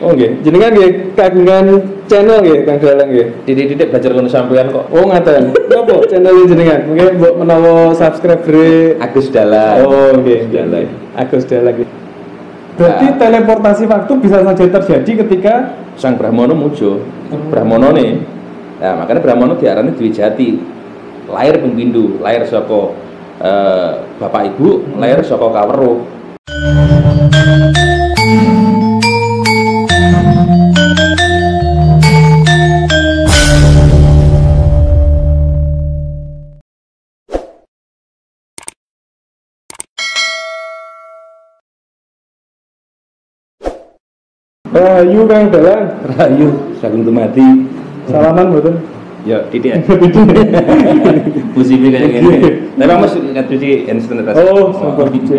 Oh nggih, jenengan nggih kagungan channel nggih Kang Dalang nggih. Titik-titik belajar ngono sampean kok. Oh ngaten. Napa channel jenengan? Mungkin mbok menawa subscriber Agus Dalan. Oh nggih, Dalan. Agus Dalang nggih. Berarti Ah. teleportasi waktu bisa saja terjadi ketika Sang Brahmono mujo. Hmm. Brahmono nih. Nah, makanya Brahmono diarani Dwi Jati. Lahir pengpindu, lahir saka eh, bapak ibu, lahir saka kaweruh. Rahayu Kang Dalang. Rahayu sagung tumati. Salaman mboten? Ya, titik. Musibah kayak gini. Tapi Mas ngadusi instant rasa. Oh, sabar biji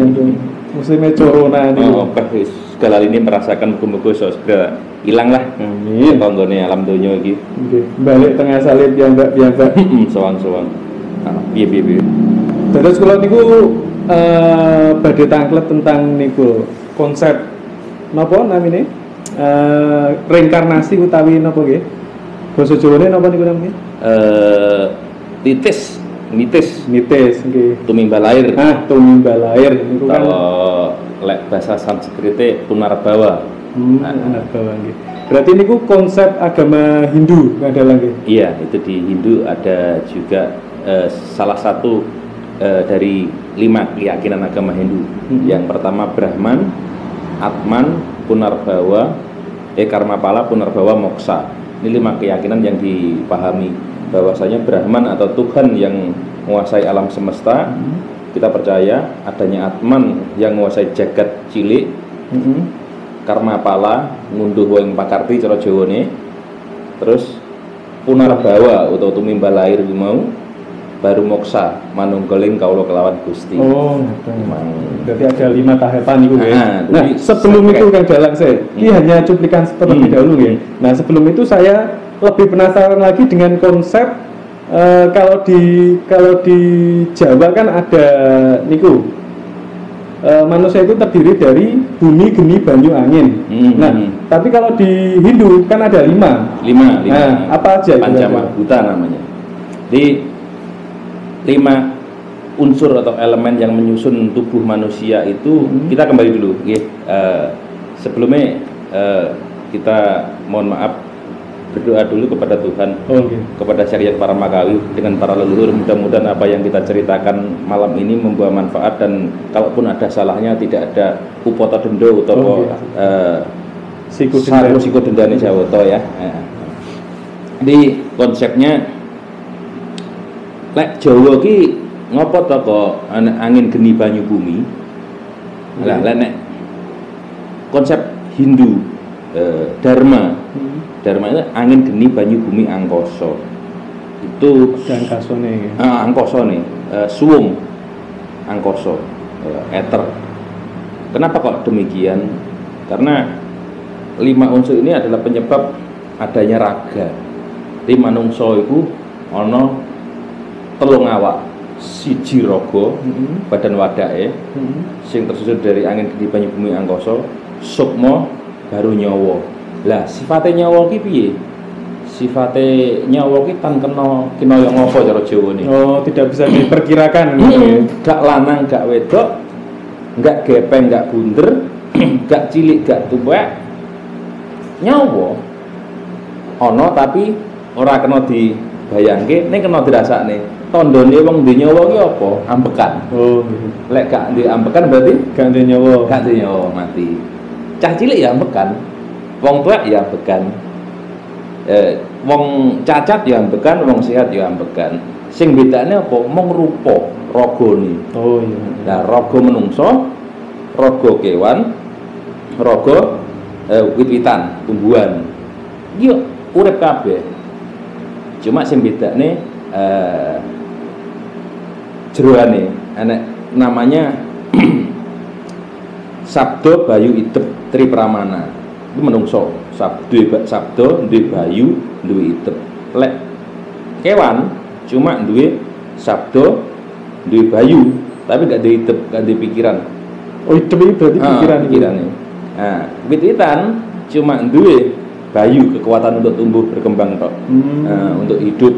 Musimnya corona ini. Oh, oke, wis. segala ini merasakan iso segera hilang lah. Amin. Konggone alam iki. Nggih, balik tengah salib yang mbak biasa. Sowan-sowan. Ah, piye piye piye. Terus kalau niku eh badhe tangklet tentang niku konsep napa namine? Eh reinkarnasi utawi napa nggih? Basa Jawane napa niku namanya? Eh titis, mitis, Mites nggih. tumimba lahir. Ah, tumimbal lahir niku kan Kalau lek bahasa Sanskrite punarbawa. hmm, Ah. anak bawah nggih. Berarti niku konsep agama Hindu adalah nggih. Iya, itu di Hindu ada juga eh, salah satu eh, dari lima keyakinan agama Hindu. Hmm. Yang pertama Brahman, Atman, Punarbawa, eh Karmapala, Punarbawa, Moksa. Ini lima keyakinan yang dipahami bahwasanya Brahman atau Tuhan yang menguasai alam semesta. Hmm. Kita percaya adanya Atman yang menguasai jagat cilik, Heeh. Karmapala ngunduh wong pakarti cara Jawane. Terus Punarbawa utawa tumimbal lahir ku mau baru moksa manunggaling kaula kelawan Gusti. Oh, ngoten. Mang. Berarti ada lima tahapan itu ya. Ah, Nah, jadi sebelum itu Kang Dalang saya, ini Hmm. hanya cuplikan terlebih Hmm. dahulu ya. Nah, sebelum itu saya lebih penasaran lagi dengan konsep eh, kalau di kalau di Jawa kan ada niku eh, manusia itu terdiri dari bumi, geni, banyu, angin. Hmm. Nah, tapi kalau di Hindu kan ada lima. lima, lima. Nah, apa aja itu? Pancamabhuta namanya. Di lima unsur atau elemen yang menyusun tubuh manusia itu Hmm. kita kembali dulu, nggih. Eh, sebelumnya eh, kita mohon maaf berdoa dulu kepada Tuhan Oh, oke. kepada syariat para makawi dengan para leluhur mudah-mudahan apa yang kita ceritakan malam ini membawa manfaat dan kalaupun ada salahnya tidak ada upota dendo atau Oh, iya. eh, Siku siku dendane ya. Eh. Di konsepnya lek Jawa ki ngopo to kok angin geni banyu bumi. Lah lek nek konsep Hindu eh, Dharma Hmm. Dharma itu angin geni banyu bumi angkoso. Itu Dan kasone ya. ah, angkoso nih, eh, suwung angkoso, eh, ether. Kenapa kok demikian? Karena lima unsur ini adalah penyebab adanya raga. Di manungso itu ono telung awak, siji raga, Hmm. badan wadake, Hmm. sing tersusun dari angin geni banyu bumi angkoso, sukma baru nyawa. Lah sifatnya nyawa ki piye? Sifatnya nyawa ki tan kena kinaya ngopo cara Jawa nih? Oh, tidak bisa diperkirakan gitu ya. gak lanang gak wedok gak gepeng gak bunder gak cilik gak tuwek nyawa ono tapi ora kena dibayangke ning kena dirasakne tandane wong duwe nyawa ki apa? Ambekan. Oh, lek gak duwe ambekan berarti ganti nyawa. gak duwe nyawa mati. Cah cilik ya ambekan. Wong tuwek ya ambekan. Eh, wong cacat ya ambekan wong sehat ya ambekan. Sing bedane apa? Mung rupa ragane. Oh iya. Nah, raga menungso, raga kewan, raga eh, wit-witan, tumbuhan. Iya, urip kabeh. Cuma sing bedane eh jeroane enek namanya Sabdo Bayu Idep Tri Pramana. Itu menungso. Sabdo Sabdo duwe Bayu duwe Idep. Lek kewan cuma duwe Sabdo duwe Bayu tapi gak duwe Idep, gak duwe pikiran. Oh, itu berarti Ah, pikiran itu. pikirane. Nah, wit-witan cuma duwe bayu kekuatan untuk tumbuh berkembang tok. Hmm. Nah, untuk hidup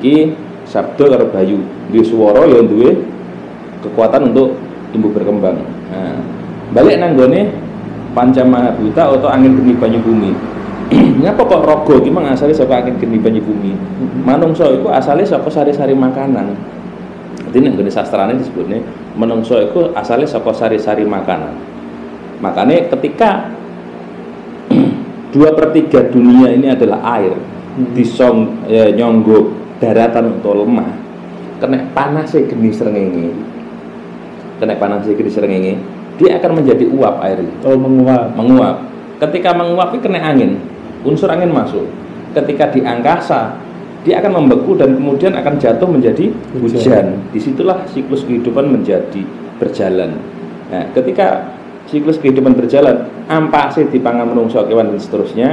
iki sabda karo bayu duwe swara ya duwe kekuatan untuk tumbuh berkembang. Nah, balik nang gone Pancamahabhuta atau angin geni banyu bumi. Ngapa kok rogo iki mang asale saka angin geni banyu bumi? Manungsa iku asale saka sari-sari makanan. Jadi nek gone sastrane disebutnya menungso iku asale saka sari-sari makanan. Makanya ketika dua per tiga dunia ini adalah air Hmm. disong ya, nyonggo daratan atau lemah kena panasnya geni serengenge kena panasnya geni serengenge dia akan menjadi uap air Oh menguap. menguap. Ketika menguap itu kena angin unsur angin masuk. Ketika di angkasa dia akan membeku dan kemudian akan jatuh menjadi Hujan. hujan. Di situlah siklus kehidupan menjadi berjalan. Nah ketika siklus kehidupan berjalan ampase dipangan menungso kewan dan seterusnya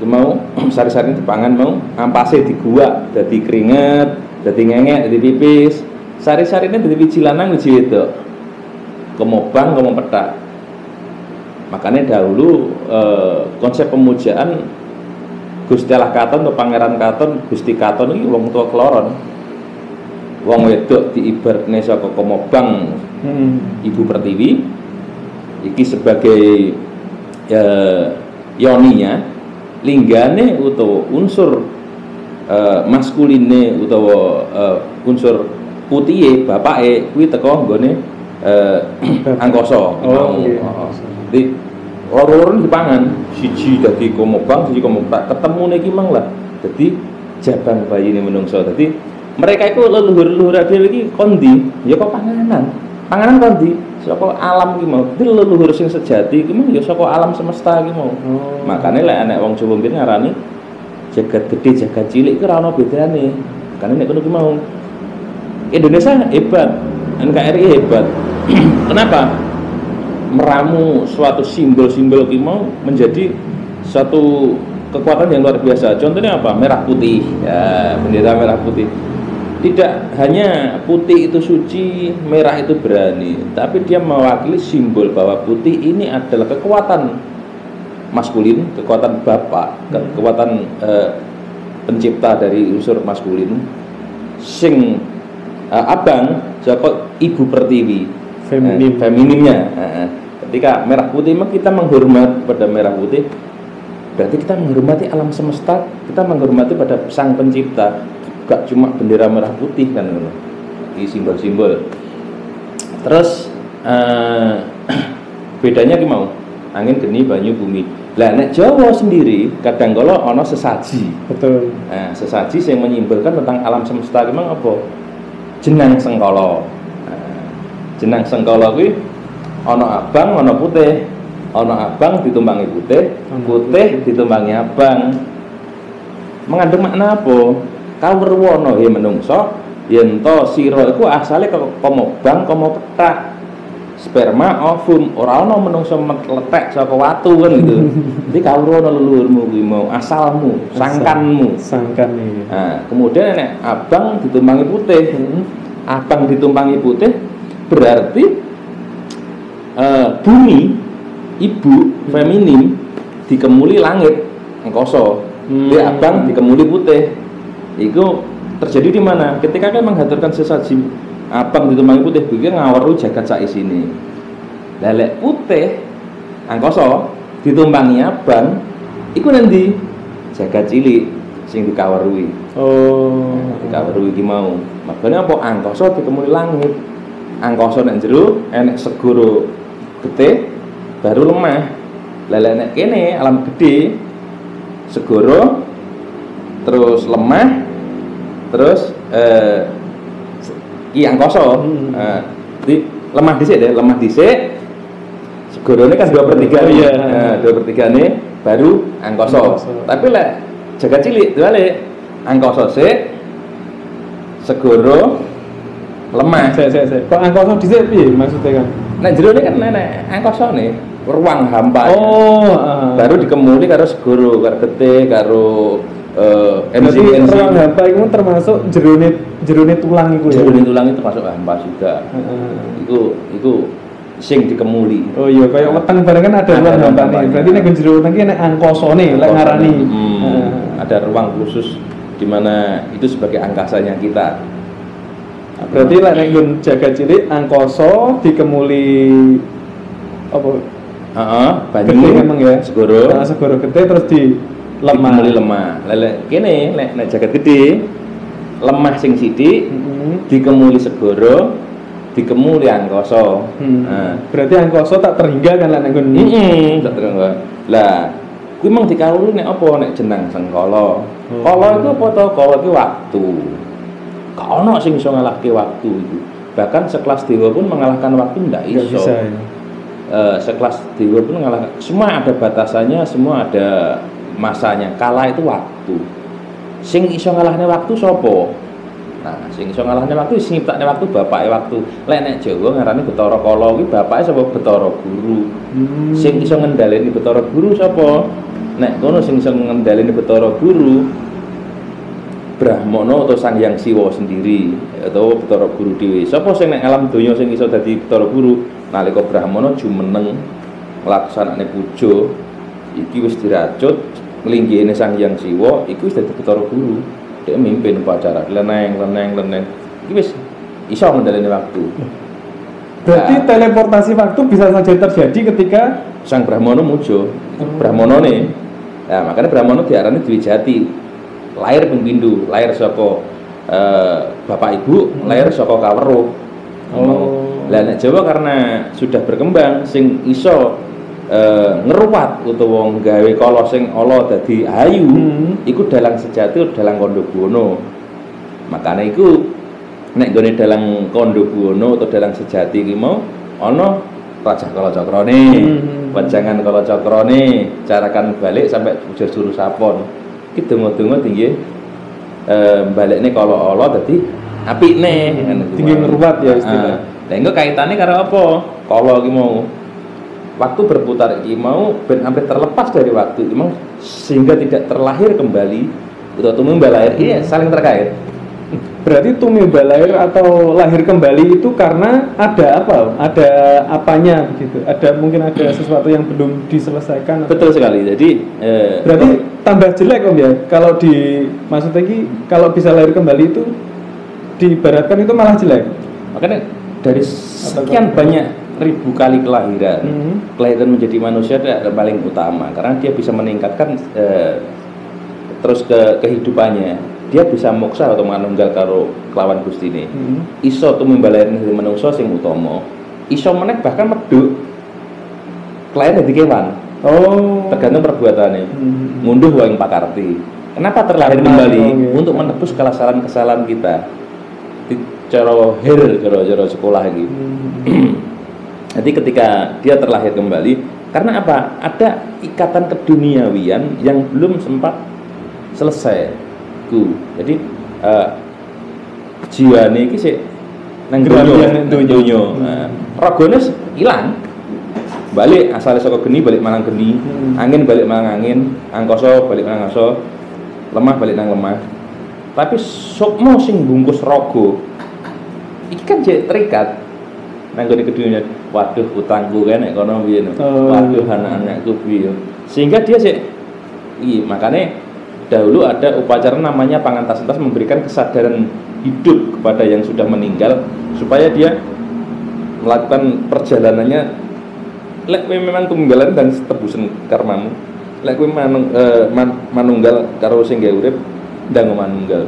itu mau sari-sari dipangan mau ampase digua jadi keringet jadi ngengek jadi pipis. Sari-sari ini jadi wiji lanang wiji wedok. Kemobang kemo petak makanya dahulu eh, konsep pemujaan Gusti Allah Katon atau Pangeran Katon Gusti Katon ini wong tua keloron wong wedok diibaratne saka kemobang Hmm. Ibu Pertiwi. Iki sebagai eh, yoninya linggane utawa unsur eh, maskuline utawa eh, unsur putihe bapake kuwi teko nggone eh, angkasa Oh, iya. Jadi loro-loro dipangan siji dadi komobang siji komobang ketemu iki mang lah. Jadi jabang bayi ini menungso jadi mereka itu leluhur-leluhur dhewe iki kondi ya kok panganan panganan kondi saka alam ki mau? Leluhur sing sejati ki mau? Ya saka alam semesta ki mau? Oh. makanya lek anak wong Jawa mbiyen ngarani jagat gede jagat cilik ki ora ono bedane. Karena nek kono ki mau? Indonesia hebat NKRI hebat. Kenapa? Meramu suatu simbol-simbol ki mau menjadi suatu kekuatan yang luar biasa. Contohnya apa? Merah putih. Ya bendera merah putih tidak hanya putih itu suci, merah itu berani, tapi dia mewakili simbol bahwa putih ini adalah kekuatan maskulin, kekuatan bapak, ke- kekuatan eh, pencipta dari unsur maskulin. Sing eh, abang, saka ibu pertiwi, Feminim. Eh, feminimnya. Eh. Ketika merah putih, kita menghormat pada merah putih. Berarti kita menghormati alam semesta, kita menghormati pada sang pencipta. Gak cuma bendera merah putih kan, ini simbol-simbol. Terus eh, bedanya ki mau angin geni banyu bumi. Lah nek Jawa sendiri kadang kala ana sesaji. Betul. Nah, sesaji yang menyimbolkan tentang alam semesta ki mang apa? Jenang sengkala. Nah, jenang sengkala kuwi ana abang, ana putih. Ana abang ditumpangi putih, putih ditumpangi abang. Mengandung makna apa? Kawruwana he menungso yen to sira iku asale komo bang, komo petak. Sperma ovum ora ana menungso meletek saka watu kan gitu. Jadi kawruwana leluhurmu kuwi mau asalmu, sangkanmu. Sangkan nih. Nah, kemudian nek abang ditumpangi putih, Hmm. abang ditumpangi putih berarti eh, bumi ibu feminim dikemuli langit angkasa. Hmm. Jadi abang dikemuli putih. Itu terjadi di mana? Ketika kan menghaturkan sesaji abang ditumpangi putih, kuwi ngaweru jagat sak isine. Lelek putih angkasa ditumpangi abang iku nanti jagat cilik sing dikaweruhi. Oh. Dikaweruhi iki mau. Makanya apa angkasa dikemuli langit. Angkasa nek jero enek segoro getih baru lemah. Lelek nek kene alam gede segoro terus lemah terus eh ki angkasa. Hmm. Eh, jadi lemah dhisik deh, lemah dhisik. Segorone kan dua per tiga Oh, nih. iya. Nah, dua per tiga nih baru angkasa. Angkasa. Tapi lek jagat cilik balik angkasa sik segoro lemah. Saya saya saya. Kok angkasa dhisik piye maksudnya kan? Nah jero ini kan nenek angkasa nih ruang hampa. Oh, ah. Baru dikemuli karo segoro, karo getih, karo eh Berarti enzim-enzim. ruang hampa itu termasuk jerone jerone tulang itu ya. Jero tulang itu termasuk hampa juga. Heeh. Iku iku sing dikemuli Oh iya, kayak weteng bareng kan ada ruang hampane. hampane. Berarti nek jero weteng ki nek angkasane lek ngarani. Hmm, Nah. ada ruang khusus di mana itu sebagai angkasanya kita Berarti lek nek jaga cilik angkasa dikemuli apa? Heeh, banyu Gede emang ya. segoro Nah, segoro gede terus di lemah. dikemuli lemah lele kene nek nek jagat gede lemah sing sithik Hmm. dikemuli segoro dikemuli angkasa Hmm. nah Berarti angkasa tak terhingga kan lek nek nggon. Heeh, tak kok. Lah, kuwi mung dikawruhi nek apa nek jeneng sengkala. Oh. Kala iku apa to? Kala iku waktu. Gak ono sing iso ngalahke waktu itu. Bahkan sekelas dewa pun mengalahkan waktu ndak iso. bisa ya. Eh, sekelas dewa pun mengalahkan semua ada batasannya, semua ada masanya. Kala itu waktu. Sing iso ngalahne waktu sapa? Nah, sing iso ngalahne waktu sing nyiptakne waktu bapake waktu. Lek nek Jawa ngarani Betara Kala kuwi bapake sapa Betara Guru. Hmm. sing iso ngendhaleni Betara Guru sapa? Nek kono sing iso ngendhaleni Betara Guru Brahmana atau Sang Hyang Siwa sendiri atau Betara Guru dhewe. Sapa sing nek alam donya sing iso dadi Betara Guru nalika Brahmana jumeneng nglaksanakne puja iki wis diracut nglinggihne Sang Hyang Siwa iki wis dadi Guru. Dia mimpin upacara leneng leneng leneng. Iki wis iso ngendhaleni waktu. Berarti Nah. teleportasi waktu bisa saja terjadi ketika Sang Brahmana mujo, Oh. Brahmana nih. Nah, makanya Brahmana diarani Dwi Jati. Lahir pindho, lahir saka eh, bapak ibu, lahir saka kaweruh. Oh. Lah Jawa karena sudah berkembang sing iso eh, ngeruwat utawa gawe kala sing ala dadi ayu, Hmm. iku dalang sejati dalang kondo buwono. Makanya iku nek gone dalang kondo buwono atau dalang sejati iki mau ana Raja Kala Cakrane, Hmm. Wajangan Kala Cakrane, carakan balik sampai bujur juru sapon. Iki donga-donga tinggi eh balikne kala ala dadi apikne ngono kuwi. Tinggi ngeruwat ya istilah. Ah, Lah engko kaitane karo apa? Kala iki mau waktu berputar mau ben hampir terlepas dari waktu emang sehingga tidak terlahir kembali atau tumbuh lahir ini saling terkait berarti tumibal lahir atau lahir kembali itu karena ada apa? Ada apanya begitu? Ada mungkin ada sesuatu yang belum diselesaikan. atau- betul sekali jadi eh, Berarti tambah jelek om ya? Kalau di maksudnya ki kalau bisa lahir kembali itu diibaratkan itu malah jelek. makanya dari sekian banyak ribu kali kelahiran Hmm. kelahiran menjadi manusia itu adalah paling utama karena dia bisa meningkatkan eh, terus ke kehidupannya dia bisa moksa atau manunggal karo kelawan Gusti ini Hmm. iso tumimba lahir dari manungsa sing utama iso meneh bahkan medhuk kelahir dari kewan Oh. tergantung perbuatannya Hmm. ngunduh wae pakarti kenapa terlahir kembali oh, iya. untuk menebus kesalahan-kesalahan kita di cara hir cara cara sekolah ini Hmm. jadi ketika dia terlahir kembali karena apa ada ikatan keduniawian yang belum sempat selesai ku jadi eh, jiwane iki sik nang Gerabian donya nang donya. donya Hmm. Nah, ragane ilang balik asalnya saka geni balik malang geni Hmm. angin balik malang angin angkasa balik malang angkasa lemah balik nang lemah tapi sukmo sing bungkus rogo iki kan jadi terikat nang gone kedunya waduh utangku kan kono piye no. Oh. waduh anak-anakku piye sehingga dia sih iya makanya dahulu ada upacara namanya pangantas-entas memberikan kesadaran hidup kepada yang sudah meninggal supaya dia melakukan perjalanannya lek memang tumbalan dan tebusan karmamu lek kowe manung, eh, man- manunggal karo sing gawe urip ndang manunggal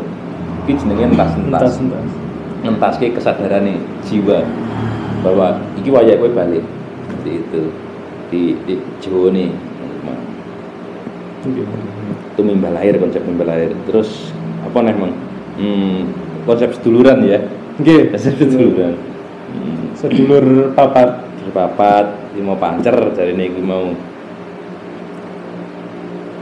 iki jenenge entas-entas Entas-entas. ngentaske kesadarane jiwa bahwa iki wayah kowe balik seperti itu di di Jawa nih itu mimba lahir konsep mimba lahir terus apa nih mang? Hmm, konsep seduluran ya. Oke. konsep seduluran. Hmm, Sedulur papat. berpapat lima pancer dari ini mau.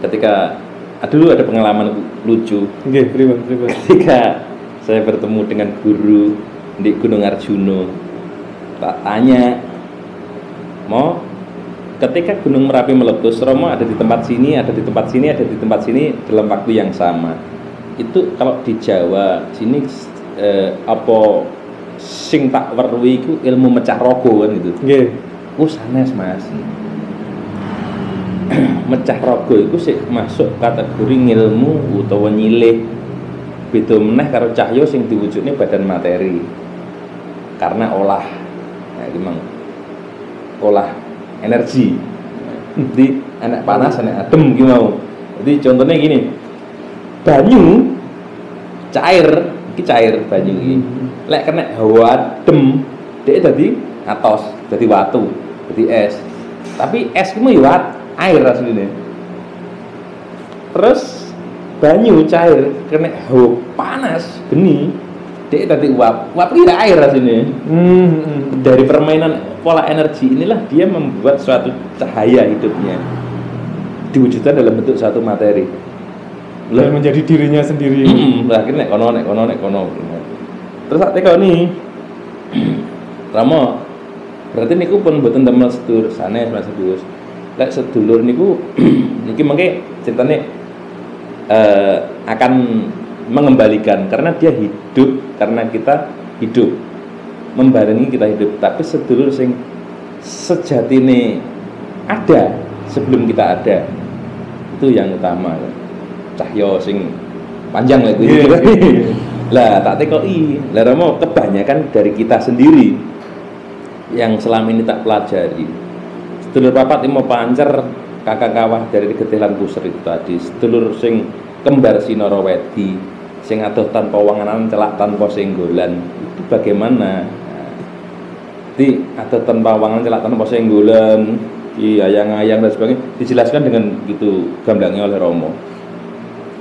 Ketika dulu ada pengalaman lucu. Oke, pripun. ketika saya bertemu dengan guru di Gunung Arjuno tak tanya mau ketika Gunung Merapi meletus Romo ada di tempat sini ada di tempat sini ada di tempat sini dalam waktu yang sama itu kalau di Jawa sini eh, apa sing tak weruhi iku ilmu mecah rogo kan gitu. Nggih. Ku sanes Mas. mecah rogo iku sih masuk kategori ngilmu utawa nyilih beda meneh karo cahya sing diwujudne badan materi karena olah nah, ini memang olah energi. Jadi enak panas enak adem gitu mau. Jadi contohnya gini. Banyu cair ini cair banyu ini. Lek kena hawa adem dia tadi atos jadi watu jadi es. Tapi es itu ya air aslinya terus banyu cair kena hawa panas geni dia tadi uap. Uap kira air aslinya Hmm, hmm. dari permainan pola energi inilah dia membuat suatu cahaya hidupnya. Diwujudkan dalam bentuk suatu materi. Dan menjadi dirinya sendiri. lah akhirnya nek kono nek kono nek kono. Terus saat kau nih. Ramo berarti niku pun mboten damel sedulur sanes Mas sedulur lek sedulur niku niki mengke ceritane eh, akan mengembalikan. Karena dia hidup karena kita hidup. Membarengi kita hidup. Tapi sedulur sing sejatine ada sebelum kita ada. Itu yang utama. Cahyo sing panjang lah itu iya, iya. lah tak tekoi. Lah Romo kebanyakan dari kita sendiri yang selama ini tak pelajari. Sedulur papat mau pancer kakak kawah dari ketelan puser itu tadi. Sedulur sing kembar sinoro wedi sing adoh tanpa wanganan celak tanpa senggolan itu bagaimana jadi adoh tanpa wanganan celak tanpa senggolan di ayang-ayang dan sebagainya dijelaskan dengan gitu gamblangnya oleh Romo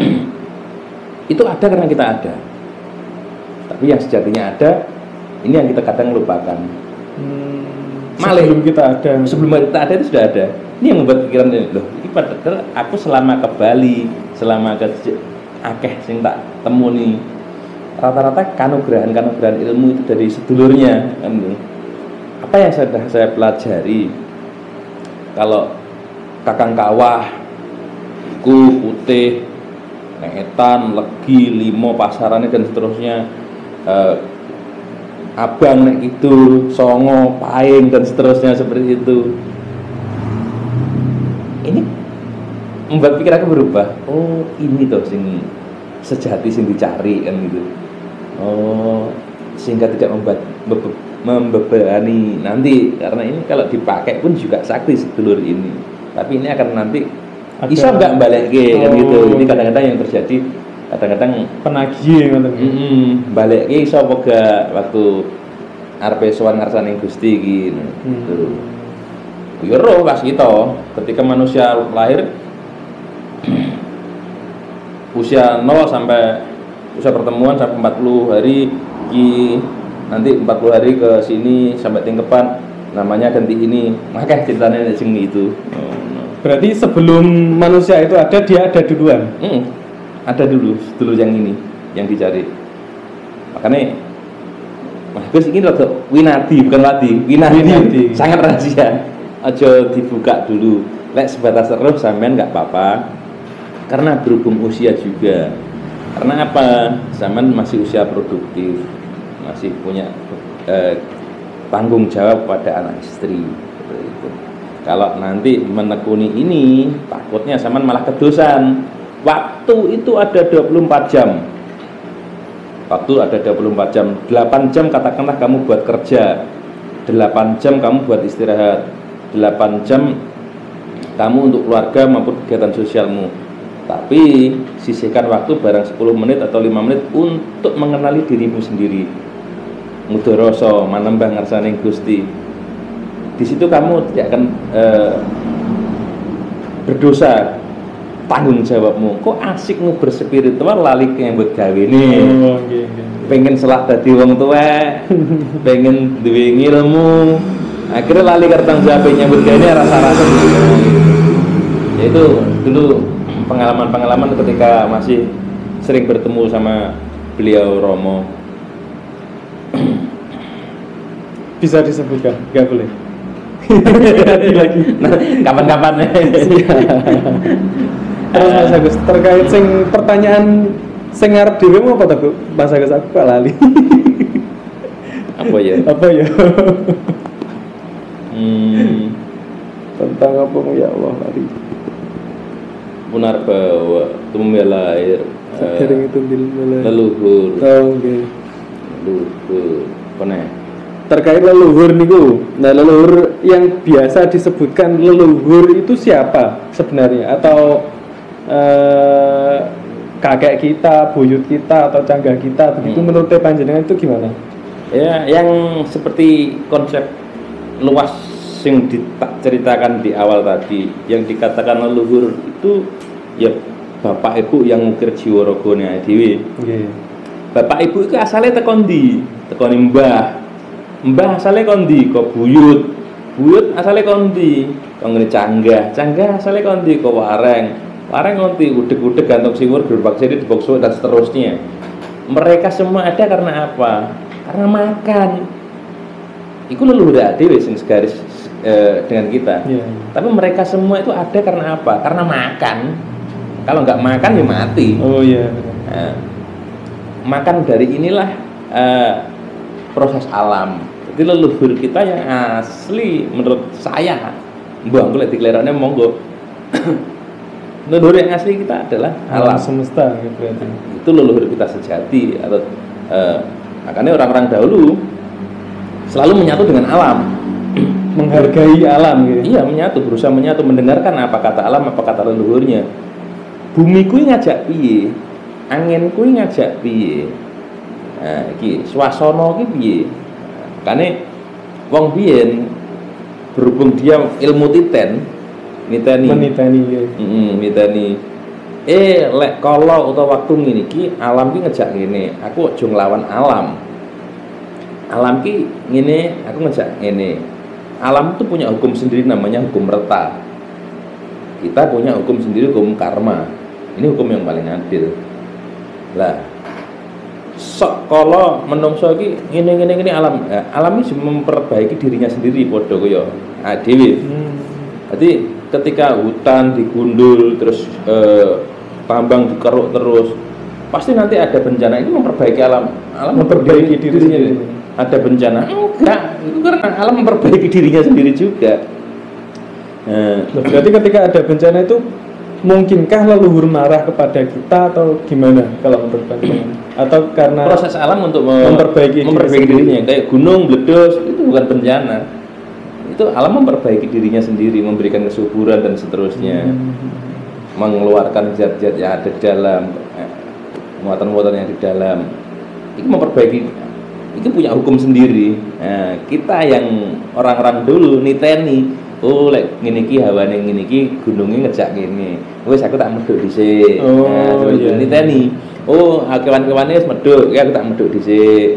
itu ada karena kita ada tapi yang sejatinya ada ini yang kita kadang lupakan Hmm. Malih. Sebelum kita ada. sebelum kita ada itu sudah ada ini yang membuat pikiran ini loh ini padahal aku selama ke Bali selama ke akeh sing tak temuni. Rata-rata kanugrahan kanugrahan ilmu itu dari sedulurnya kan gitu. apa yang sudah saya pelajari? Kalau kakang kawah ku putih neetan legi limo pasarannya dan seterusnya eh, abang nek itu songo paing dan seterusnya seperti itu. Ini membuat pikiran aku berubah. Oh ini tuh sing sejati sing dicari kan gitu oh sehingga tidak membuat mebe- membebani nanti karena ini kalau dipakai pun juga sakti sedulur ini tapi ini akan nanti Ada- bisa nggak balik kan gitu Oh. ini kadang-kadang yang terjadi kadang-kadang Penagih ngoten. Mm balik ki sapa gak waktu arep sowan ngarsane Gusti iki Hmm. gitu. Ya roh pas kita ketika manusia lahir usia 0 sampai usia pertemuan sampai 40 hari ki. Nanti 40 hari ke sini sampai tingkepan namanya ganti ini. Makanya ceritanya sing itu. Oh, no. Berarti sebelum manusia itu ada dia ada duluan. Mm, ada dulu dulu yang ini yang dicari. Makanya Mas Gus ini rada winadi bukan wadi winadi, Winadi. sangat rahasia. Aja dibuka dulu. Lek sebatas terus sampean nggak apa-apa karena berhubung usia juga. Karena apa? Zaman masih usia produktif. Masih punya eh, tanggung jawab pada anak istri. Seperti itu. kalau nanti menekuni ini takutnya zaman malah kedosan. Waktu itu ada 24 jam. Waktu ada 24 jam. 8 jam katakanlah kamu buat kerja. 8 jam kamu buat istirahat. 8 jam kamu untuk keluarga maupun kegiatan sosialmu tapi sisihkan waktu barang 10 menit atau 5 menit untuk mengenali dirimu sendiri. Mudoroso manembah ngersane Gusti. Di situ kamu tidak akan eh, berdosa. Tanggung jawabmu. Kok asik nu berspiritual lali ke yang buat gawe nih Oh, pengen selah dadi wong tua pengen duwe ilmu akhirnya lali ke tanggung jawab nyambut gawe ini rasa-rasa. Itu dulu pengalaman-pengalaman ketika masih sering bertemu sama beliau Romo Bisa disebutkan? Enggak boleh. Lagi. nah, kapan-kapan Terus Mas Agus terkait sing pertanyaan sing ngarep dhewe apa Bu? Mas Agus aku kok lali. apa ya apa ya hmm, tentang apa ya Allah tadi Punarbawa Tumbuh air Sering itu di Leluhur Oh, oke. Leluhur nih? Terkait leluhur niku. Nah, leluhur yang biasa disebutkan leluhur itu siapa sebenarnya? Atau eh, kakek kita, buyut kita atau canggah kita begitu Hmm. menurut panjenengan itu gimana? Ya, yang seperti konsep luas yang diceritakan di awal tadi, yang dikatakan leluhur itu ya bapak ibu yang ngukir jiwa rogone dewi. Oke. Bapak ibu itu asalnya tekon di, tekon mbah. Mbah asalnya kondi, kok buyut. Buyut asalnya kondi, kok ngene canggah. Canggah asalnya kondi, kok wareng. Wareng kondi, udek-udek gantung siwur, gerobak sini dibokso dan seterusnya. Mereka semua ada karena apa? Karena makan. Iku leluhur dewe sing segaris eh, dengan kita. Iya. Tapi mereka semua itu ada karena apa? Karena makan. Kalau nggak makan ya mati. Oh iya. Nah, makan dari inilah eh, proses alam. Jadi leluhur kita yang asli menurut saya, mbah aku lek diklerane monggo. leluhur yang asli kita adalah Alam alam. semesta gitu. Itu leluhur kita sejati atau eh, makanya orang-orang dahulu selalu menyatu dengan alam. Menghargai alam gitu. Iya menyatu, berusaha menyatu, mendengarkan apa kata alam, apa kata leluhurnya. Bumi kui ngajak piye, angin kui ngajak piye. Nah, iki swasana ki piye. Kane wong biyen berhubung dia ilmu titen, niteni. Meniteni ya. Mm, niteni. Eh, lek kalau utawa waktu ngene iki alam ki ngejak ngene, aku aja nglawan alam. Alam ki ngene, aku ngejak ngene. Alam itu punya hukum sendiri namanya hukum reta. Kita punya hukum sendiri hukum karma. Ini hukum yang paling adil. Lah, sok kalau menungso iki ngene ngene ngene alam, ya, alam ini memperbaiki dirinya sendiri padha kaya adewe. Hmm. Jadi ketika hutan digundul terus eh, tambang dikeruk terus pasti nanti ada bencana ini memperbaiki alam alam Memperbaiki diri sendiri. Ada bencana. Enggak itu karena alam memperbaiki dirinya sendiri juga. Nah, berarti ketika ada bencana itu mungkinkah leluhur marah kepada kita atau gimana kalau menurut panjenengan? Atau karena proses alam untuk me- Memperbaiki diri memperbaiki sendiri. dirinya. Kayak gunung meledos itu bukan bencana. Itu alam memperbaiki dirinya sendiri memberikan kesuburan dan seterusnya. Hmm. mengeluarkan zat-zat yang ada di dalam eh, muatan-muatan yang di dalam. Itu memperbaiki itu punya hukum sendiri. Nah, kita yang orang-orang dulu niteni oh lek ngene iki hawane ngene iki gunungnya ngejak gini wis aku tak medhuk dhisik. Oh, nah, seperti itu. iya. niteni oh kewan-kewane wis medhuk. Ya aku tak medhuk dhisik.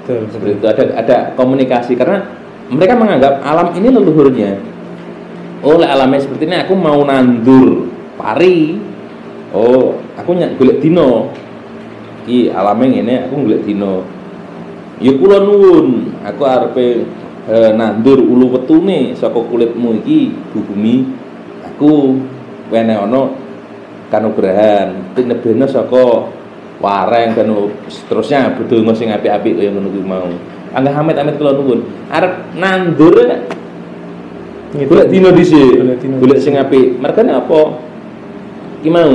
Betul, seperti itu ada ada komunikasi karena mereka menganggap alam ini leluhurnya. Oh lek alamnya seperti ini aku mau nandur pari. Oh aku nyak golek dino iki alamnya ini aku golek dino ya kula nuwun aku arepe eh, nandur ulu wetune saka kulitmu iki Bu bumi aku wene ana kanugrahan tinebena saka wareng dan seterusnya bedonga sing apik-apik kaya ngono kuwi mau. Anggah amit-amit kula nuwun. Arep nandur golek dino dhisik Golek sing apik. Mergane apa? Ki mau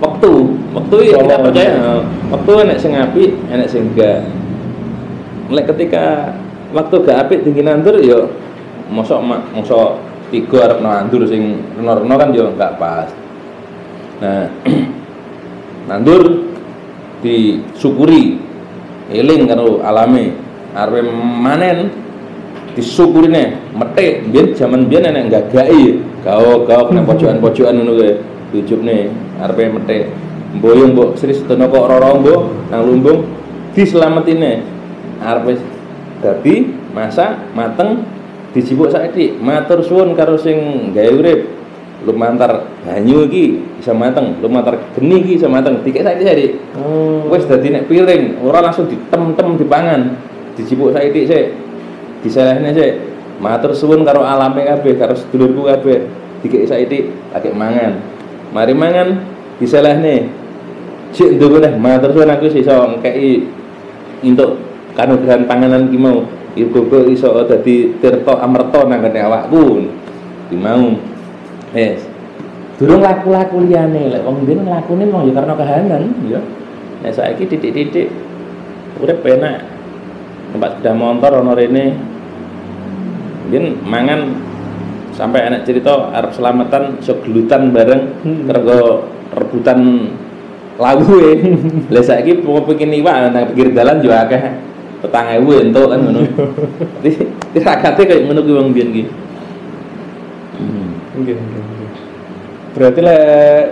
waktu waktu ya kita percaya. Waktu enek sing apik enek sing enggak Lek ketika waktu gak apik tinggi nandur ya mosok mosok tiga arep nandur sing reno-reno kan ya enggak pas. Nah nandur disyukuri eling karo alame arep manen disyukuri nih metik. Zaman biyen enek gagaki gawa gawa nang pojokan-pojokan ngono kuwi. Ujubne arepe metik. Mboyong mbok Sri Sedana kok roro mbok nang lumbung diselametine arep dadi masak mateng dijipuk saiki matur suwun karo sing gawe urip. Lumantar banyu iki bisa mateng lumantar geni iki bisa mateng. Dikek saiki saiki Oh. wis dadi nek piring ora langsung ditem-tem dipangan dijipuk saiki sik. Diselehne sik. Matur suwun karo alame kabeh karo sedulurku kabeh. Dikek saiki lagi mangan. Mari mangan diselehne. Sik ndonga neh matur suwun aku iso ngkei kanugrahan panganan ki mau. Ibu iso dadi tirta amerta nang kene awakku. Ki mau. Wis. Durung laku-laku liyane. Lek wong biyen lakune mau ya karena kahanan ya. Nek saiki titik-titik urip penak tempat sepeda motor ono rene. Biyen mangan sampai anak cerita arep selamatan iso gelutan bareng Hmm. kergo rebutan lagu e. Lah saiki mau pengen iwak nang pinggir dalan yo akeh petang ewu entuk kan ngono. Tirakate kayak ngono ki wong biyen ki. Hmm. Berarti lek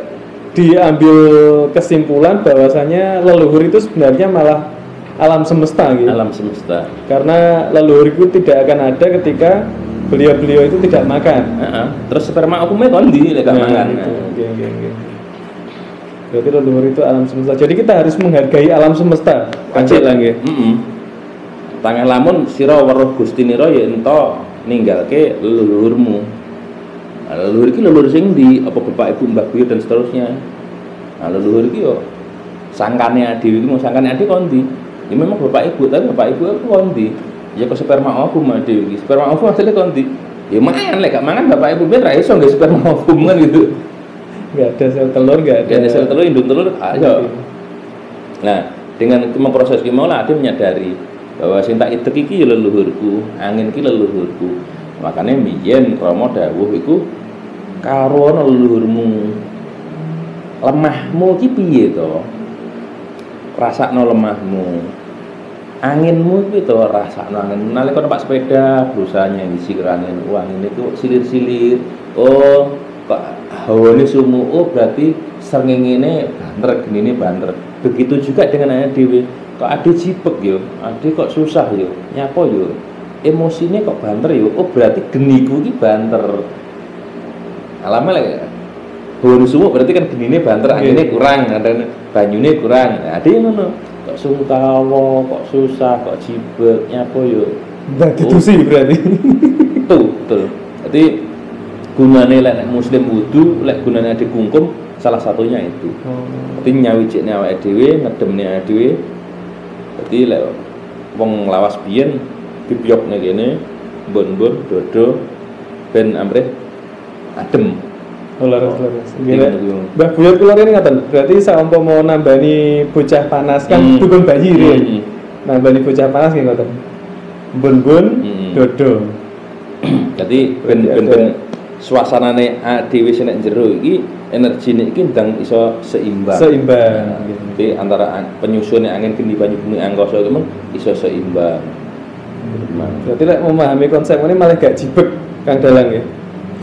diambil kesimpulan bahwasanya leluhur itu sebenarnya malah alam semesta gitu. Alam semesta. Karena leluhur itu tidak akan ada ketika beliau-beliau itu tidak makan. Heeh. Terus sperma aku kondi lek Nah, mangan. itu. Oke, oke, oke. Berarti leluhur itu alam semesta. Jadi kita harus menghargai alam semesta. Kancil lah nggih. Heeh. Tangan lamun sira weruh Gusti nira ya ento ninggalke leluhurmu. Nah, leluhur iki leluhur sing di apa bapak ibu mbah buyut dan seterusnya. Nah, leluhur iki yo sangkane adi iki mau sangkane adi kondi. Ya memang bapak ibu tapi bapak ibu aku kondi. Ya kok sperma ovum ade iki. Sperma ovum asline kondi. Ya mangan lek gak mangan bapak ibu ben ra iso nggih sperma ovum kan gitu. Nggak ada sel telur, nggak ada. Dan sel telur induk telur ayo. Nah, dengan memproses ki mau lah dia menyadari bahwa sing tak itek iki ya leluhurku, angin ki leluhurku. Makanya biyen Rama dawuh iku karo leluhurmu. Lemahmu ki piye to? Rasakno lemahmu. Anginmu ki to rasakno angin. Nalika numpak sepeda berusaha ngisi angin. Wah, ini kok silir-silir. Oh, kok hawane sumu. Oh, berarti srengenge banter, genine banter. Begitu juga dengan anak dewi. Kok ade jipek yo, ade kok susah yo, nyapa yo. Emosinya kok banter yo. Oh, berarti geniku ki banter. Alame lek hawane sumu berarti kan genine banter, anginnya kurang, ada banyune kurang. Nah, ade ngono. Kok sungkawa, kok susah, kok jibek, nyapa yo. Nggak ditusi berarti. Betul, betul. Jadi gunane lek nek muslim wudu, lek gunane ade kungkum salah satunya itu. Jadi nyawijikne awake dhewe, ngedemne awake dhewe. Jadi lek wong lawas biyen bibyokne kene, bon-bon dodo ben amrih adem. Laras laras. Iya, Gila. Mbah Buyut kula ini ngaten. Berarti saumpa mau nambani bocah panas kan Hmm. dukun bayi ya. Hmm. Nambani bocah panas nggih ngoten. Bun-bun Hmm. dodo. Jadi ben ben ben suasanane dhewe sing nek jero iki energine iki ndang iso seimbang. Seimbang. Nah, Jadi antara an- penyusunnya angin kendi banyu bumi angkasa itu iso seimbang. Memang. Berarti lek memahami konsep ini malah gak jibek Kang Dalang ya.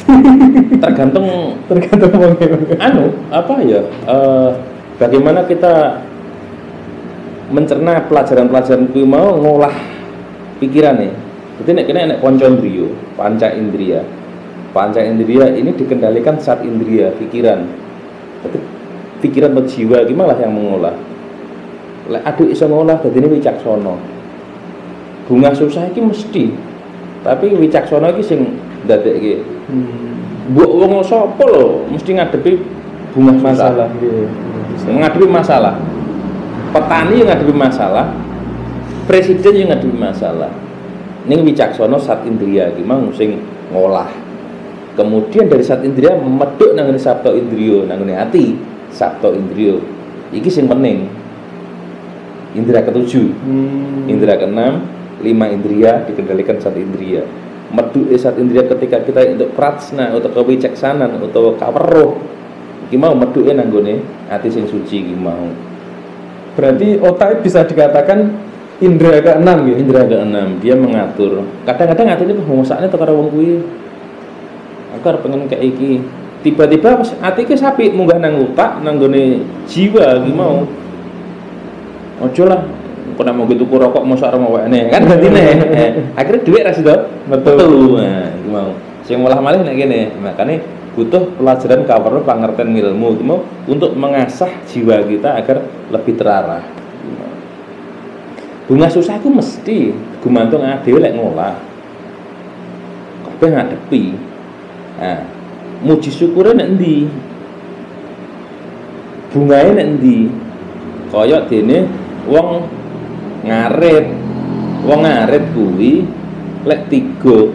Tergantung Tergantung wongnya. anu apa ya eh, bagaimana kita mencerna pelajaran-pelajaran kuwi mau ngolah pikiran nih jadi nek kena nek poncondrio panca indria panca indria ini dikendalikan saat indria pikiran Jadi, pikiran atau jiwa gimana yang mengolah lek aduh iso ngolah dadi ini wicaksono bunga susah iki mesti tapi wicaksono iki sing ndadekke Hmm. Mbok wong sapa lho mesti ngadepi bunga Masalah. Iya. Ngadepi masalah. Petani yang ngadepi masalah, presiden yang ngadepi masalah. Ning wicaksana sat indriya iki mang sing ngolah. Kemudian dari sat indriya medhuk nang ngene sabta indriya, nang ngene ati, sabta indriya. Iki sing penting. Indra ketujuh, Hmm. keenam, lima indria dikendalikan satu indria. Medu sat indria ketika kita untuk pratsna atau kewicaksanan atau kaweruh iki mau meduke nang nggone ati sing suci iki mau. Berarti otak bisa dikatakan indera keenam. Indra keenam dia mengatur. Kadang-kadang atine ngomosakne teko karo wong kuwi. Aku arep pengen kayak iki. Tiba-tiba pas ati ki sapi munggah nang utak nang nggone jiwa iki mau. Ojo lah kok mau gitu rokok mosok arep awakne kan gantine. Eh, Akhirnya duit ra sida. Betul. Nah, iki mau. Sing ngolah malih nek kene. Makane butuh pelajaran kaweruh pangerten ilmu itu mau untuk mengasah jiwa kita agar lebih terarah. Bunga susah itu mesti gumantung dhewe lek ngolah. Kabeh ngadepi. Nah, muji syukure nek endi? Bungae nek endi? Kaya dene wong ngarit wong ngarit kuwi lek tiga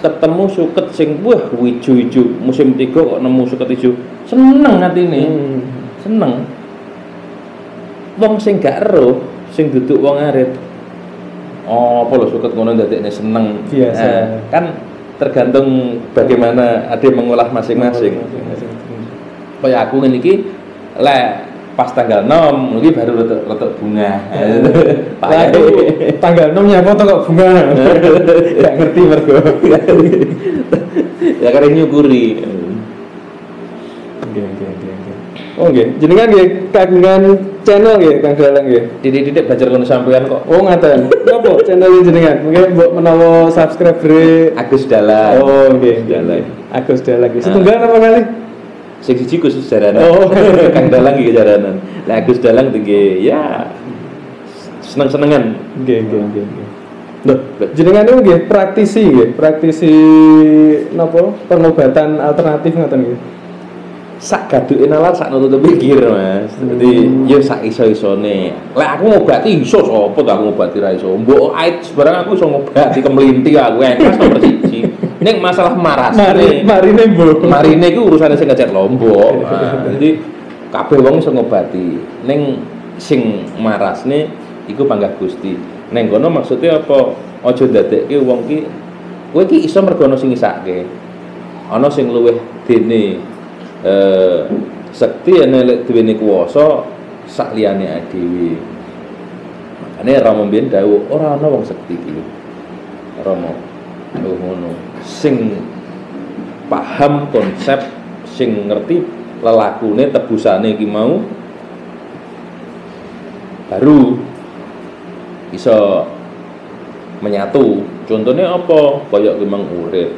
ketemu suket sing wah ijo-ijo musim tiga kok nemu suket ijo seneng atine Hmm. seneng wong sing gak ero sing duduk wong ngarit oh apa lho suket ngono ndadekne seneng Biasa. Eh, kan tergantung bagaimana ada mengolah masing-masing kaya aku ngene iki lek pas tanggal 6 iki baru retuk retuk bunga Lah aku tanggal 6 nya foto kok bunga. Gak ngerti mergo. ya karena nyukuri Oke oke oke oke. Oh nggih, jenengan nggih kagungan channel nggih Kang Dalang nggih. didik-didik belajar kono sampean kok Oh ngaten. Napa channel jenengan? Mungkin mbok menawa subscriber Agus Dalan Oh nggih, Dalan. Agus Dalang. Setunggal apa kali? sing siji khusus jaranan Oh. Kang Dalang iki jaranan lah Agus Dalang tinggi ya seneng-senengan Nggih nggih nggih nggih. Loh, jenengan itu nggih praktisi nggih, praktisi napa pengobatan alternatif ngoten nggih. Sak gaduke nalar sak nutup pikir Mas. Jadi ya sak iso-isone. Lek aku ngobati iso sapa aku ngobati ra iso. Mbok AIDS barang aku iso ngobati kemelinti aku engkas nomor siji. Ning masalah maras. Mari marine mbok. Marine iku urusane sing ngecek Lombok. Nah, jadi kabeh wong iso ngobati. Ning sing marasne iku panggah Gusti. Ning kono maksudnya apa? Aja ndadekke wong ki kowe ki iso mergo ana sing ngisake. Ana sing luwih dene eh sekti ene lek duweni kuwasa sak liyane dhewe. Makane Rama mbiyen dawuh ora ana wong sekti iki. Rama ngono. Sing paham konsep sing ngerti lelakune tebusane iki mau baru bisa menyatu contohnya apa kayak memang urip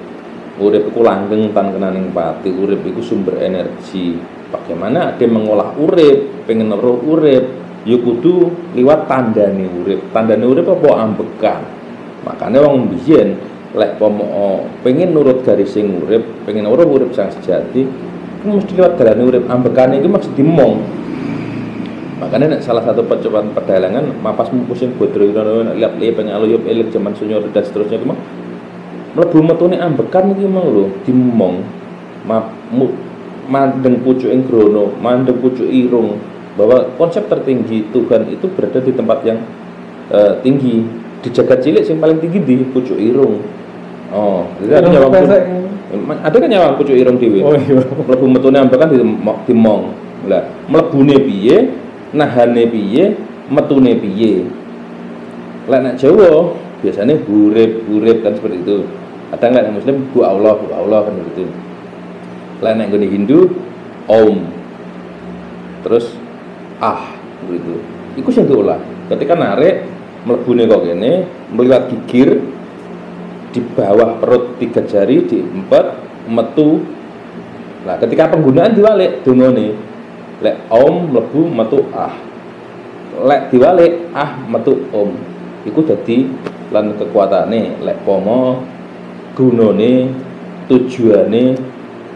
urip iku langgeng tan kenaning pati urip iku sumber energi. Bagaimana yang mengolah urip pengen ngeruh urip? Ya kudu liwat tandane urip. Tandane urip apa ambekan? Makanya wong biyen lek pomo pengen nurut garis sing urip pengen urip urip sang sejati kan mesti liwat dalane urip. Ambekane iki mesti dimong. Makanya nek salah satu percobaan perdalangan mapas mupusin bodro itu lihat lihat pengen aluyup elik zaman sunyor dan seterusnya itu mah mlebu metune ambekan iki mau lho dimong. Mandeng pucuk ing grono mandeng pucuk irung. Bahwa konsep tertinggi Tuhan itu berada di tempat yang eh, tinggi. Di jagat cilik yang paling tinggi di pucuk irung. Oh jadi ada Pesek. ada kan nyawang pucuk irung dewi? Oh iya. mlebu metune ambekan di dimong lah mlebune piye? Nahane piye? Metune piye? Lek nek Jawa biasanya hurip hurip kan seperti itu ada nggak yang muslim bu Allah bu Allah kan begitu lek nek nggone Hindu Om. Terus ah begitu iku sing diolah. Ketika narik mlebune kok kene meliwat gigir di bawah perut tiga jari di empat metu. Nah ketika penggunaan diwalik dungane lek om mlebu metu ah. Lek diwalik ah metu om. Iku dadi lan kekuatane. Lek pomo gunane tujuane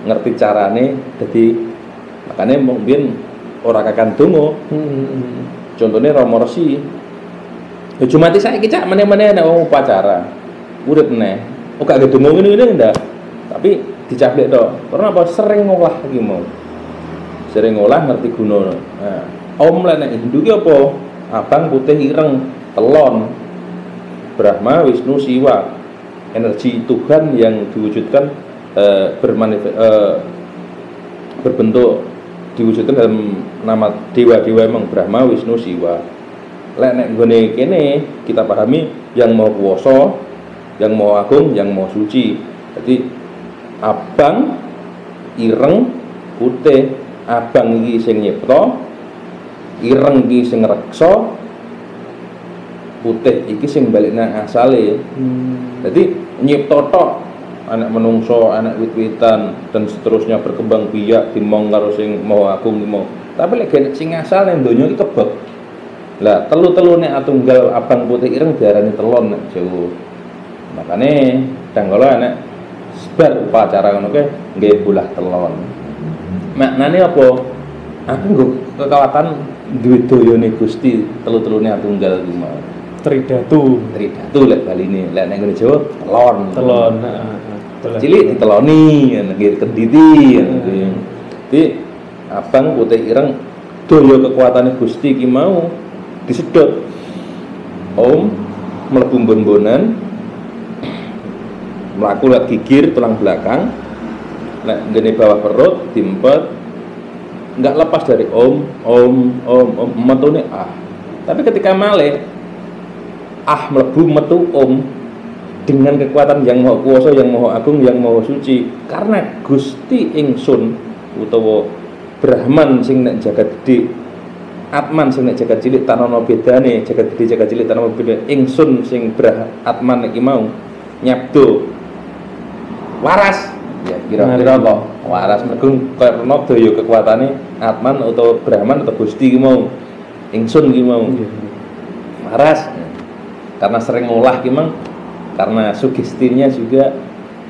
ngerti carane dadi makanya mungkin ora kakan donga. Hmm. contohnya Romo Resi. Ya cuma saya cak mana-mana nek wong upacara. Urip neh oh gak ada donga ngene-ngene ndak? Tapi dicaplek tok. Karena apa? Sering ngolah iki mau. Sering ngolah ngerti guna nah, om lah nek Hindu apa? Abang putih ireng telon. Brahma Wisnu Siwa energi Tuhan yang diwujudkan bermanifest eh, berbentuk diwujudkan dalam nama dewa-dewa emang Brahma Wisnu Siwa. Lek nek nggone kene kita pahami yang mau kuwasa yang mau agung yang mau suci. Jadi abang ireng putih. Abang iki sing nyipta ireng iki sing reksa putih iki sing balik nang asale. Hmm. jadi nyipta tok anak menungso, anak wit-witan dan seterusnya berkembang biak dimong karo sing mau agung mau. Tapi lek genek sing asal nang donya iki kebek. Lah telu-telu nek atunggal abang putih ireng diarani telon nek Jawa. Makane danggala anak sebar upacara ngono ke nggih bulah telon. Maknane apa? Aku nggo kekuatan duwe dayane Gusti telu-telune atunggal ki mau. Tridatu. Tridatu lek baline. Lek nek ngene Jawa telon. Telon. heeh. Cilik diteloni, ngene kenditi. ngene. Jadi abang putih ireng daya kekuatannya Gusti ki mau disedot. Om mlebu bon-bonan melaku lek gigir tulang belakang nek ngene bawah perut diempet nggak lepas dari om om om om metune ah tapi ketika male ah melebu metu om. Dengan kekuatan yang mau kuasa yang mau agung yang mau suci. Karena Gusti ingsun utawa Brahman sing nek jagat gede Atman sing nek jagat cilik tanono bedane. Jagat gede jagat cilik tanono beda ingsun sing Brah Atman iki mau nyabdo. Waras. Ya kira-kira. Kok waras. Mergo karena daya kekuatane Atman atau Brahman atau Gusti ki mau ingsun ki mau. Iya. waras karena sering ngolah ki mang karena sugestinya juga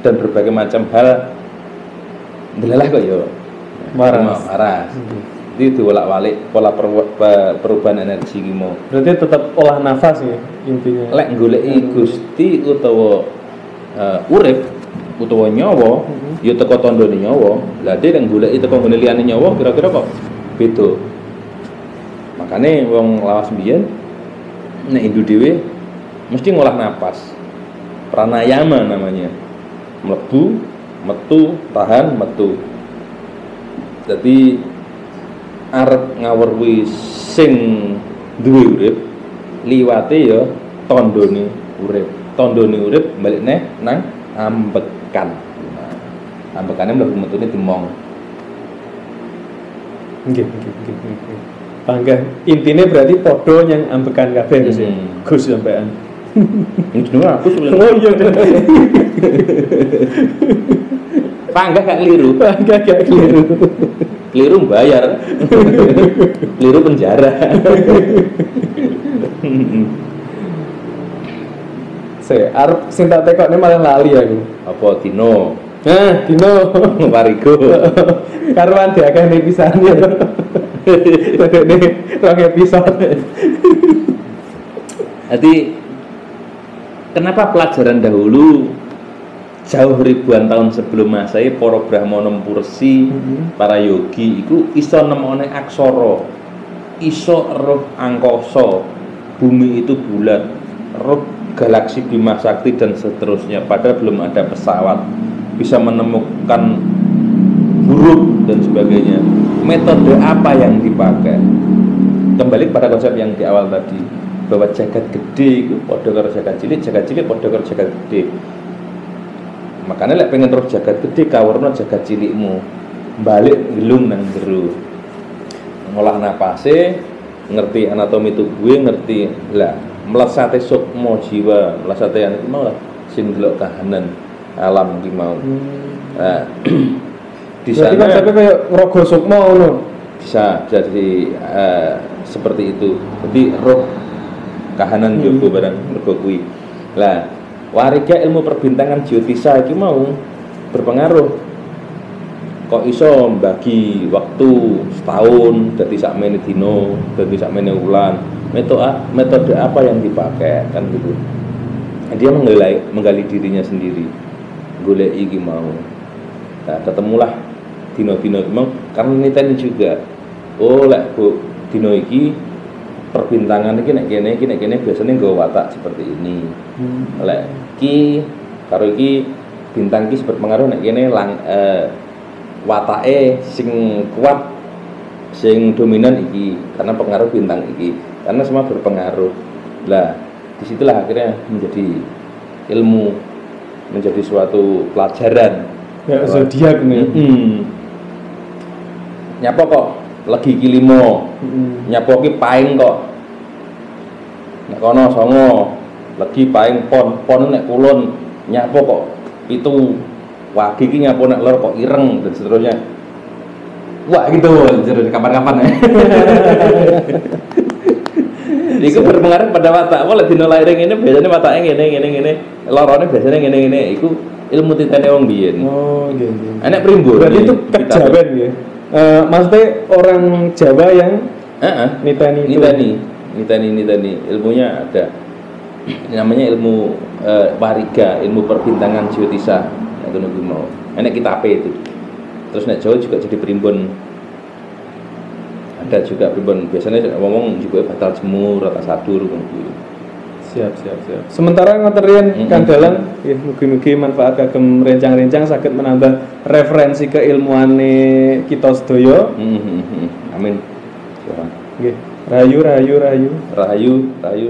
dan berbagai macam hal delalah kok ya Waras. Waras Mhm. itu dibolak-balik pola perwa- pe- perubahan energi ki mau Berarti tetap olah nafas ya intinya. lek goleki Gusti utawa eh, urip utawa nyawa Mhm. ya teko tandane nyawa lah dia yang goleki teko liyane nyawa kira-kira kok beda makanya wong lawas mbiyen nek Hindu dhewe mesti ngolah napas pranayama namanya mlebu metu tahan metu jadi arep ngawurwi sing duwe urip liwate ya tandane urip tandane urip balik neh nang ambekan nah, ambekane mlebu metune dimong Nggih, nggih, nggih, nggih. Bangga. Intinya berarti podo yang ambekan kabeh Gus ya. Hmm. Gus sampean. Ini jenenge aku sebenarnya Oh iya. pangga gak keliru Bangga gak keliru. keliru bayar keliru penjara Saya arep sing tak tekokne malah lali aku. apa dino Nah, Dino. Warigo Karuan diakeh nih pisannya. Ini rong episode. Jadi kenapa pelajaran dahulu jauh ribuan tahun sebelum Masehi para Brahmana Pursi, Mhm. para yogi iku iso nemone aksara, iso roh angkasa, bumi itu bulat, roh galaksi Bima Sakti dan seterusnya. Padahal belum ada pesawat bisa menemukan huruf dan sebagainya. Metode apa yang dipakai? Kembali pada konsep yang di awal tadi bahwa jagat gede itu podo karo jagat cilik jagat cilik podo karo jagat gede. Makanya lek pengen terus jagat gede kawarno jagat cilikmu. Balik gelung nang jero. Ngolah napase ngerti anatomi tubuh ngerti lah melesate sukmo jiwa. Melesate yang mau sing delok kahanan alam ki mau. Nah, di sana konsepnya kayak ngerogo sukmo ngono. bisa jadi eh, seperti itu. Jadi roh kahanan Hmm. jogo barang mergo kuwi. Lah wariga ilmu perbintangan geotisa iki mau berpengaruh. Kok iso bagi waktu setahun dari sakmene dino dari sakmene wulan. Metode metode apa yang dipakai kan gitu. Dia menggali menggali dirinya sendiri. Golek iki mau. Nah ketemulah dino-dino iki mau karena niteni juga. Oh lek bu dino iki perbintangan iki nek kene iki nek kene biasanya nggawa watak seperti ini. Lek ki karo iki bintang ki berpengaruh nek kene lang eh, watake sing kuat sing dominan iki karena pengaruh bintang iki karena semua berpengaruh. Lah di situlah akhirnya menjadi ilmu menjadi suatu pelajaran. Ya zodiak nih. Mm-mm. nyapa kok lagi kilimo Mm. nyapo ki paing kok nek kono songo lagi paing pon pon nek kulon nyapo kok itu wagi ki nyapo nek lor kok ireng dan seterusnya wah gitu jadi kapan-kapan ya Iku berpengaruh pada watak. Wala dino lahiring ini biasanya wataknya ngene ngene ngene. Lorone biasanya ngene ngene. Iku ilmu titane wong biyen. Oh, iya, iya. Enak primbon. Berarti itu kejawen ya. Eh, maksudnya orang Jawa yang Heeh. niteni itu. Nitani, nitani, nitani. Ilmunya ada. Namanya ilmu wariga, ilmu perbintangan geotisa. Ya, itu nunggu mau. Enak kita apa itu. Terus nek Jawa juga jadi primbon. Ada juga primbon biasanya ngomong juga batal jemur, rata sadur ngono siap siap siap sementara ngoterian Mm-mm. Kang Dalang ya mugi-mugi manfaat kagem rencang-rencang sakit menambah referensi keilmuane kita sedaya Mhm, mhm. Amin. Nggih rayu rayu rayu Rahayu, rahayu.